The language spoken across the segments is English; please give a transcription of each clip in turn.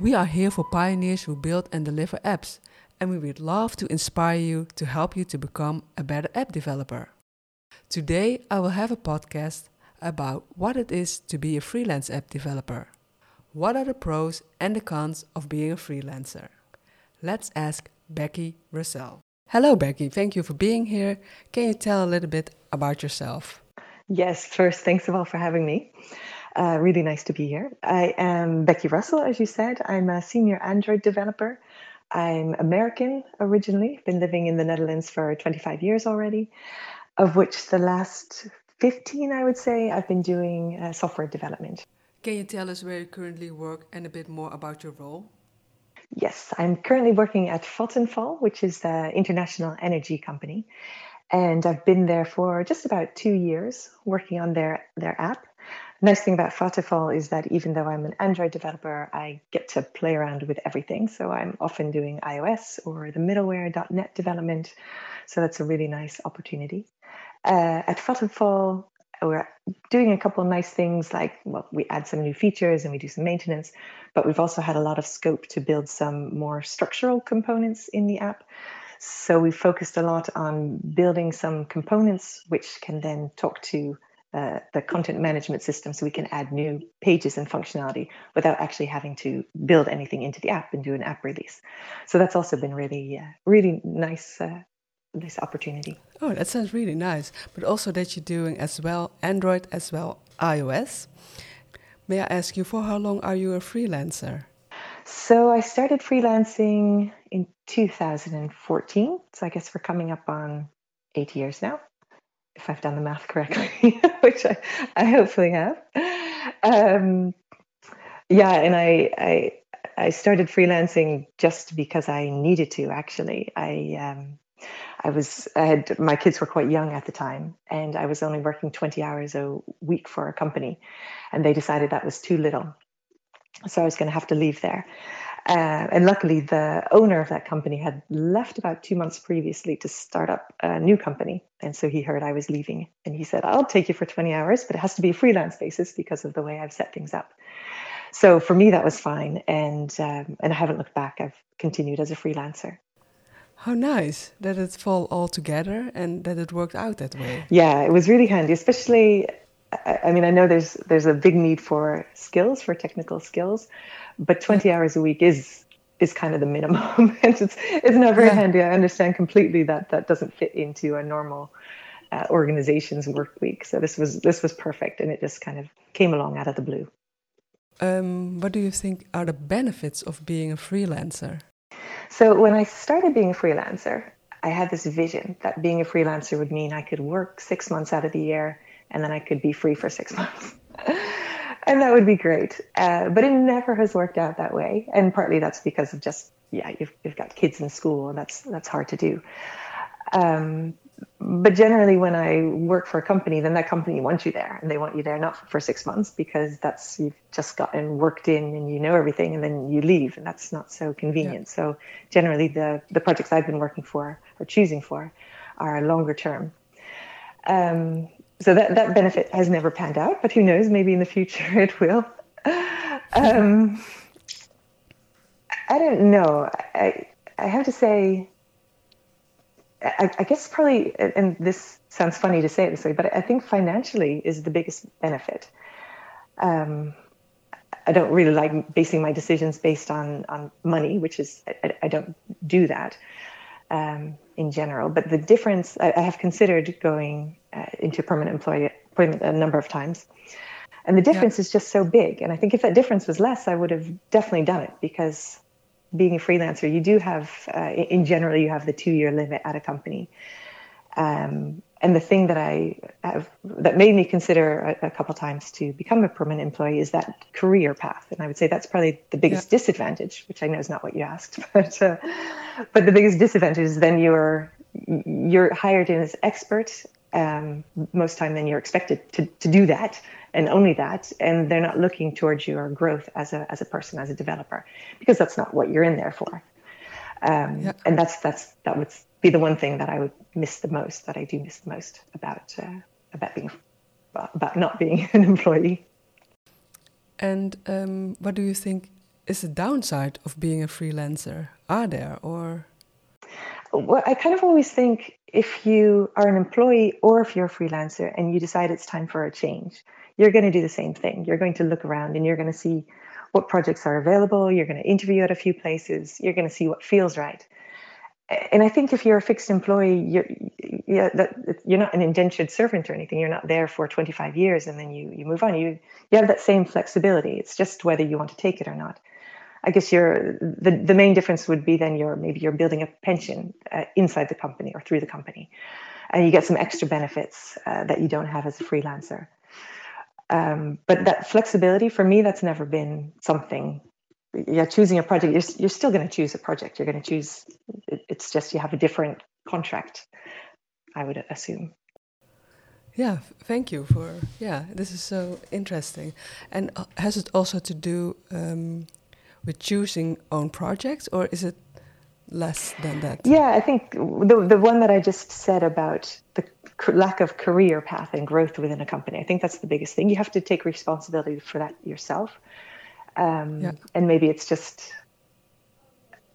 We are here for pioneers who build and deliver apps, and we would love to inspire you to help you to become a better app developer. Today, I will have a podcast about what it is to be a freelance app developer. What are the pros and the cons of being a freelancer? Let's ask Becky Russell. Hello, Becky. Thank you for being here. Can you tell a little bit about yourself? Yes, first, thanks all for having me. Uh, really nice to be here. I am Becky Russell, as you said. I'm a senior Android developer. I'm American originally, been living in the Netherlands for 25 years already, of which the last 15, I would say, I've been doing uh, software development. Can you tell us where you currently work and a bit more about your role? Yes, I'm currently working at Vattenfall, which is the international energy company. And I've been there for just about two years working on their, their app. Nice thing about Vattenfall is that even though I'm an Android developer, I get to play around with everything. So I'm often doing iOS or the middleware.NET development. So that's a really nice opportunity. Uh, at Vattenfall, we're doing a couple of nice things like well we add some new features and we do some maintenance but we've also had a lot of scope to build some more structural components in the app so we focused a lot on building some components which can then talk to uh, the content management system so we can add new pages and functionality without actually having to build anything into the app and do an app release so that's also been really uh, really nice uh, this opportunity. Oh, that sounds really nice. But also that you're doing as well Android as well iOS. May I ask you for how long are you a freelancer? So I started freelancing in 2014. So I guess we're coming up on eight years now, if I've done the math correctly, which I, I hopefully have. Um, yeah, and I, I I started freelancing just because I needed to. Actually, I um, I was I had my kids were quite young at the time, and I was only working 20 hours a week for a company, and they decided that was too little, so I was going to have to leave there. Uh, and luckily, the owner of that company had left about two months previously to start up a new company, and so he heard I was leaving, and he said, "I'll take you for 20 hours, but it has to be a freelance basis because of the way I've set things up." So for me, that was fine, and um, and I haven't looked back. I've continued as a freelancer. How nice that it fall all together and that it worked out that way. Yeah, it was really handy, especially. I mean, I know there's there's a big need for skills, for technical skills, but 20 hours a week is is kind of the minimum, and it's it's not very yeah. handy. I understand completely that that doesn't fit into a normal uh, organization's work week. So this was this was perfect, and it just kind of came along out of the blue. Um, what do you think are the benefits of being a freelancer? So when I started being a freelancer, I had this vision that being a freelancer would mean I could work six months out of the year and then I could be free for six months. And that would be great. Uh, but it never has worked out that way. And partly that's because of just, yeah, you've, you've got kids in school and that's, that's hard to do. Um, but generally when i work for a company then that company wants you there and they want you there not for six months because that's you've just gotten worked in and you know everything and then you leave and that's not so convenient yeah. so generally the the projects i've been working for or choosing for are longer term um, so that that benefit has never panned out but who knows maybe in the future it will um, i don't know i i have to say I, I, guess probably, and this sounds funny to say it this way, but I think financially is the biggest benefit. Um, I don't really like basing my decisions based on on money, which is I, I don't do that um, in general. But the difference I, I have considered going uh, into permanent employee, employment a number of times, and the difference yeah. is just so big. And I think if that difference was less, I would have definitely done it because being a freelancer, you do have, uh, in general, you have the two year limit at a company. Um, and the thing that I have that made me consider a, a couple times to become a permanent employee is that career path, and I would say that's probably the biggest yeah. disadvantage, which I know is not what you asked, but uh, but the biggest disadvantage is then you're you're hired in as expert um, most time then you're expected to, to do that and only that and they're not looking towards your growth as a as a person as a developer because that's not what you're in there for um, yeah. and that's that's that would be the one thing that I would miss the most that I do miss the most about uh, about being about not being an employee and um, what do you think is the downside of being a freelancer? Are there or? Well, I kind of always think if you are an employee or if you're a freelancer and you decide it's time for a change, you're going to do the same thing. You're going to look around and you're going to see what projects are available. You're going to interview at a few places. You're going to see what feels right. And I think if you're a fixed employee, you're, you're not an indentured servant or anything. You're not there for 25 years and then you, you move on. You, you have that same flexibility. It's just whether you want to take it or not. I guess you're, the, the main difference would be then you're maybe you're building a pension uh, inside the company or through the company. And you get some extra benefits uh, that you don't have as a freelancer. Um, but that flexibility for me, that's never been something. Yeah, choosing a project, you're, you're still going to choose a project. You're going to choose. It's just you have a different contract. I would assume. Yeah, thank you for yeah. This is so interesting, and uh, has it also to do um, with choosing own projects, or is it less than that? Yeah, I think the the one that I just said about the lack of career path and growth within a company. I think that's the biggest thing. You have to take responsibility for that yourself. Um, yeah. And maybe it's just,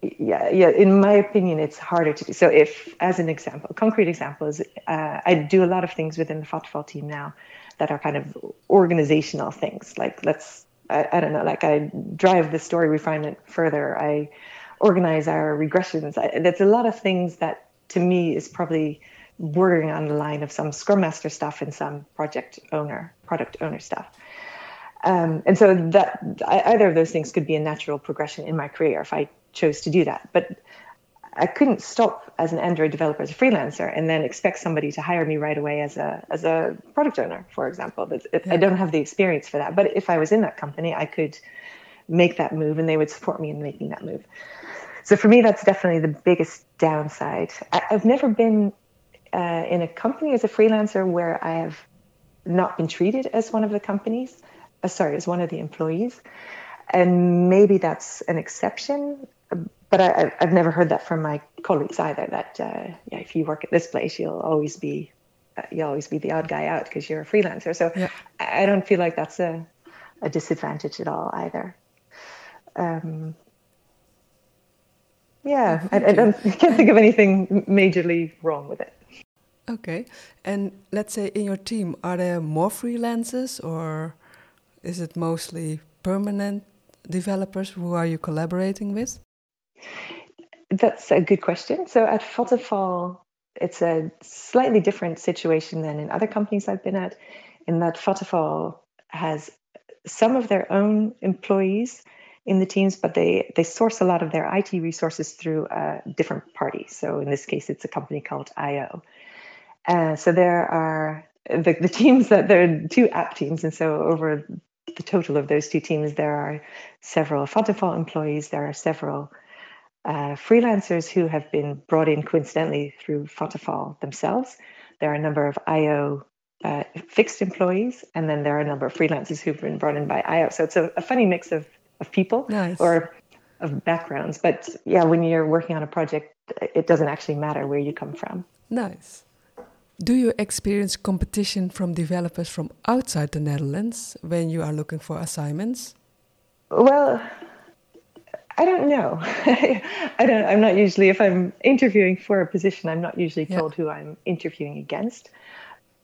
yeah, yeah. In my opinion, it's harder to do. So, if, as an example, concrete example is, uh, I do a lot of things within the Vattenfall team now that are kind of organizational things. Like, let's, I, I don't know, like I drive the story refinement further. I organize our regressions. I, that's a lot of things that to me is probably bordering on the line of some scrum master stuff and some project owner product owner stuff um, and so that either of those things could be a natural progression in my career if i chose to do that but i couldn't stop as an android developer as a freelancer and then expect somebody to hire me right away as a as a product owner for example. I don't have the experience for that. But if i was in that company i could make that move and they would support me in making that move. So for me that's definitely the biggest downside. I, i've never been uh, in a company as a freelancer where I have not been treated as one of the companies, uh, sorry, as one of the employees. And maybe that's an exception, but I, have never heard that from my colleagues either. That uh, yeah, if you work at this place, you'll always be uh, you'll always be the odd guy out because you're a freelancer. So yeah. I don't feel like that's a, a disadvantage at all either. Um, yeah, I, I, don't, I can't think of anything majorly wrong with it. Okay. And let's say in your team, are there more freelancers or is it mostly permanent developers who are you collaborating with? That's a good question. So at Vattenfall, it's a slightly different situation than in other companies I've been at, in that Vattenfall has some of their own employees in the teams, but they, they source a lot of their IT resources through a different party. So in this case, it's a company called IO. Uh, so there are the, the teams that there are two app teams, and so over the total of those two teams, there are several Vattenfall employees, there are several uh, freelancers who have been brought in coincidentally through Vattenfall themselves. There are a number of IO uh, fixed employees, and then there are a number of freelancers who've been brought in by IO. So it's a, a funny mix of, of people nice. or of backgrounds. But yeah, when you're working on a project, it doesn't actually matter where you come from. Nice. Do you experience competition from developers from outside the Netherlands when you are looking for assignments? Well, I don't know. I don't. I'm not usually if I'm interviewing for a position, I'm not usually told yeah. who I'm interviewing against.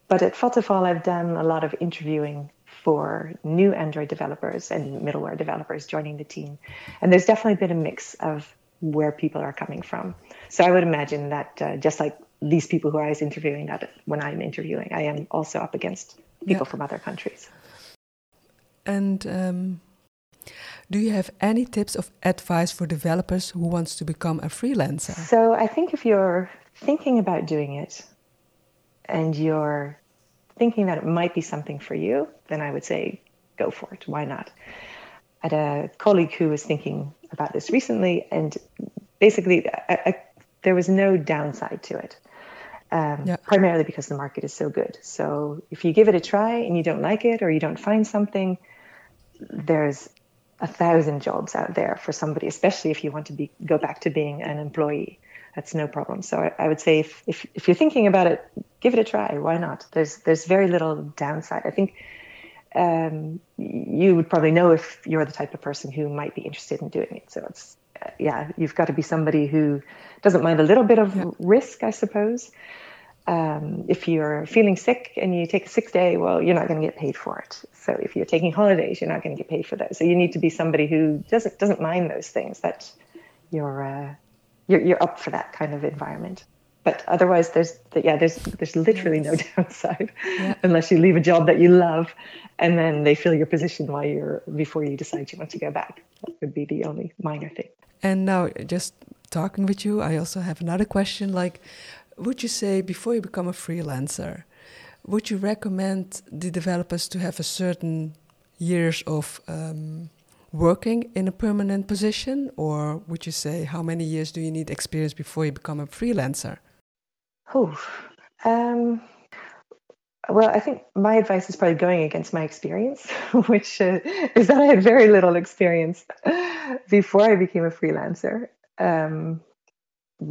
But at Vattenfall, I've done a lot of interviewing for new Android developers and middleware developers joining the team, and there's definitely been a mix of where people are coming from. So I would imagine that uh, just like these people who I was interviewing that when I'm interviewing, I am also up against people yeah. from other countries. And um, do you have any tips of advice for developers who wants to become a freelancer? So I think if you're thinking about doing it and you're thinking that it might be something for you, then I would say go for it. Why not? I had a colleague who was thinking about this recently, and basically, I, I, there was no downside to it um, yeah. primarily because the market is so good. So if you give it a try and you don't like it or you don't find something, there's a thousand jobs out there for somebody, especially if you want to be go back to being an employee. That's no problem. So I, I would say if, if, if you're thinking about it, give it a try. Why not? There's there's very little downside. I think um, you would probably know if you're the type of person who might be interested in doing it. So it's uh, yeah, you've got to be somebody who doesn't mind a little bit of risk, I suppose. Um, if you're feeling sick and you take a sick day, well, you're not going to get paid for it. So if you're taking holidays, you're not going to get paid for those. So you need to be somebody who doesn't doesn't mind those things. That you're uh, you're, you're up for that kind of environment but otherwise there's yeah there's there's literally no downside yeah. unless you leave a job that you love and then they fill your position while you're before you decide you want to go back that would be the only minor thing and now just talking with you i also have another question like would you say before you become a freelancer would you recommend the developers to have a certain years of um, working in a permanent position? Or would you say how many years do you need experience before you become a freelancer? Oh, um, well, I think my advice is probably going against my experience, which uh, is that I had very little experience before I became a freelancer. Um,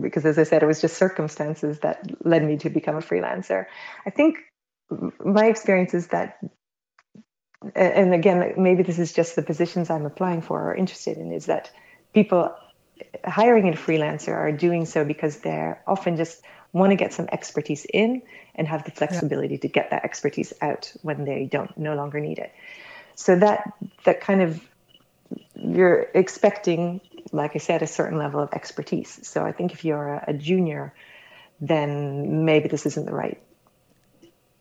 because, as I said, it was just circumstances that led me to become a freelancer. I think my experience is that, and again, maybe this is just the positions I'm applying for or interested in, is that people hiring a freelancer are doing so because they're often just want to get some expertise in and have the flexibility yeah. to get that expertise out when they don't no longer need it. So that that kind of you're expecting, like I said, a certain level of expertise. So I think if you're a, a junior, then maybe this isn't the right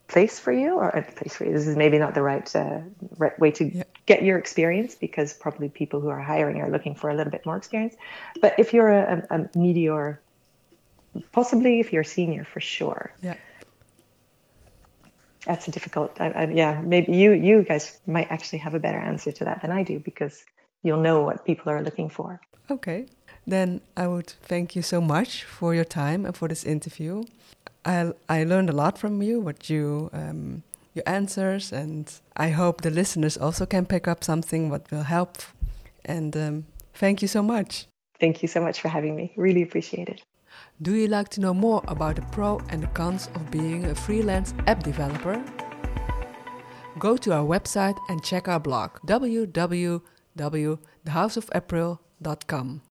place for you or a place for you. This is maybe not the right uh, right way to yeah. get your experience because probably people who are hiring are looking for a little bit more experience. But if you're a, a, a medior possibly if you're a senior for sure. Yeah. That's a difficult. I, I, yeah, maybe you you guys might actually have a better answer to that than I do because you'll know what people are looking for. Okay, then I would thank you so much for your time and for this interview. I I learned a lot from you, what you um, your answers, and I hope the listeners also can pick up something what will help. And um, thank you so much. Thank you so much for having me. Really appreciate it. Do you like to know more about the pro and the cons of being a freelance app developer? Go to our website and check our blog www.thehouseofappril.com.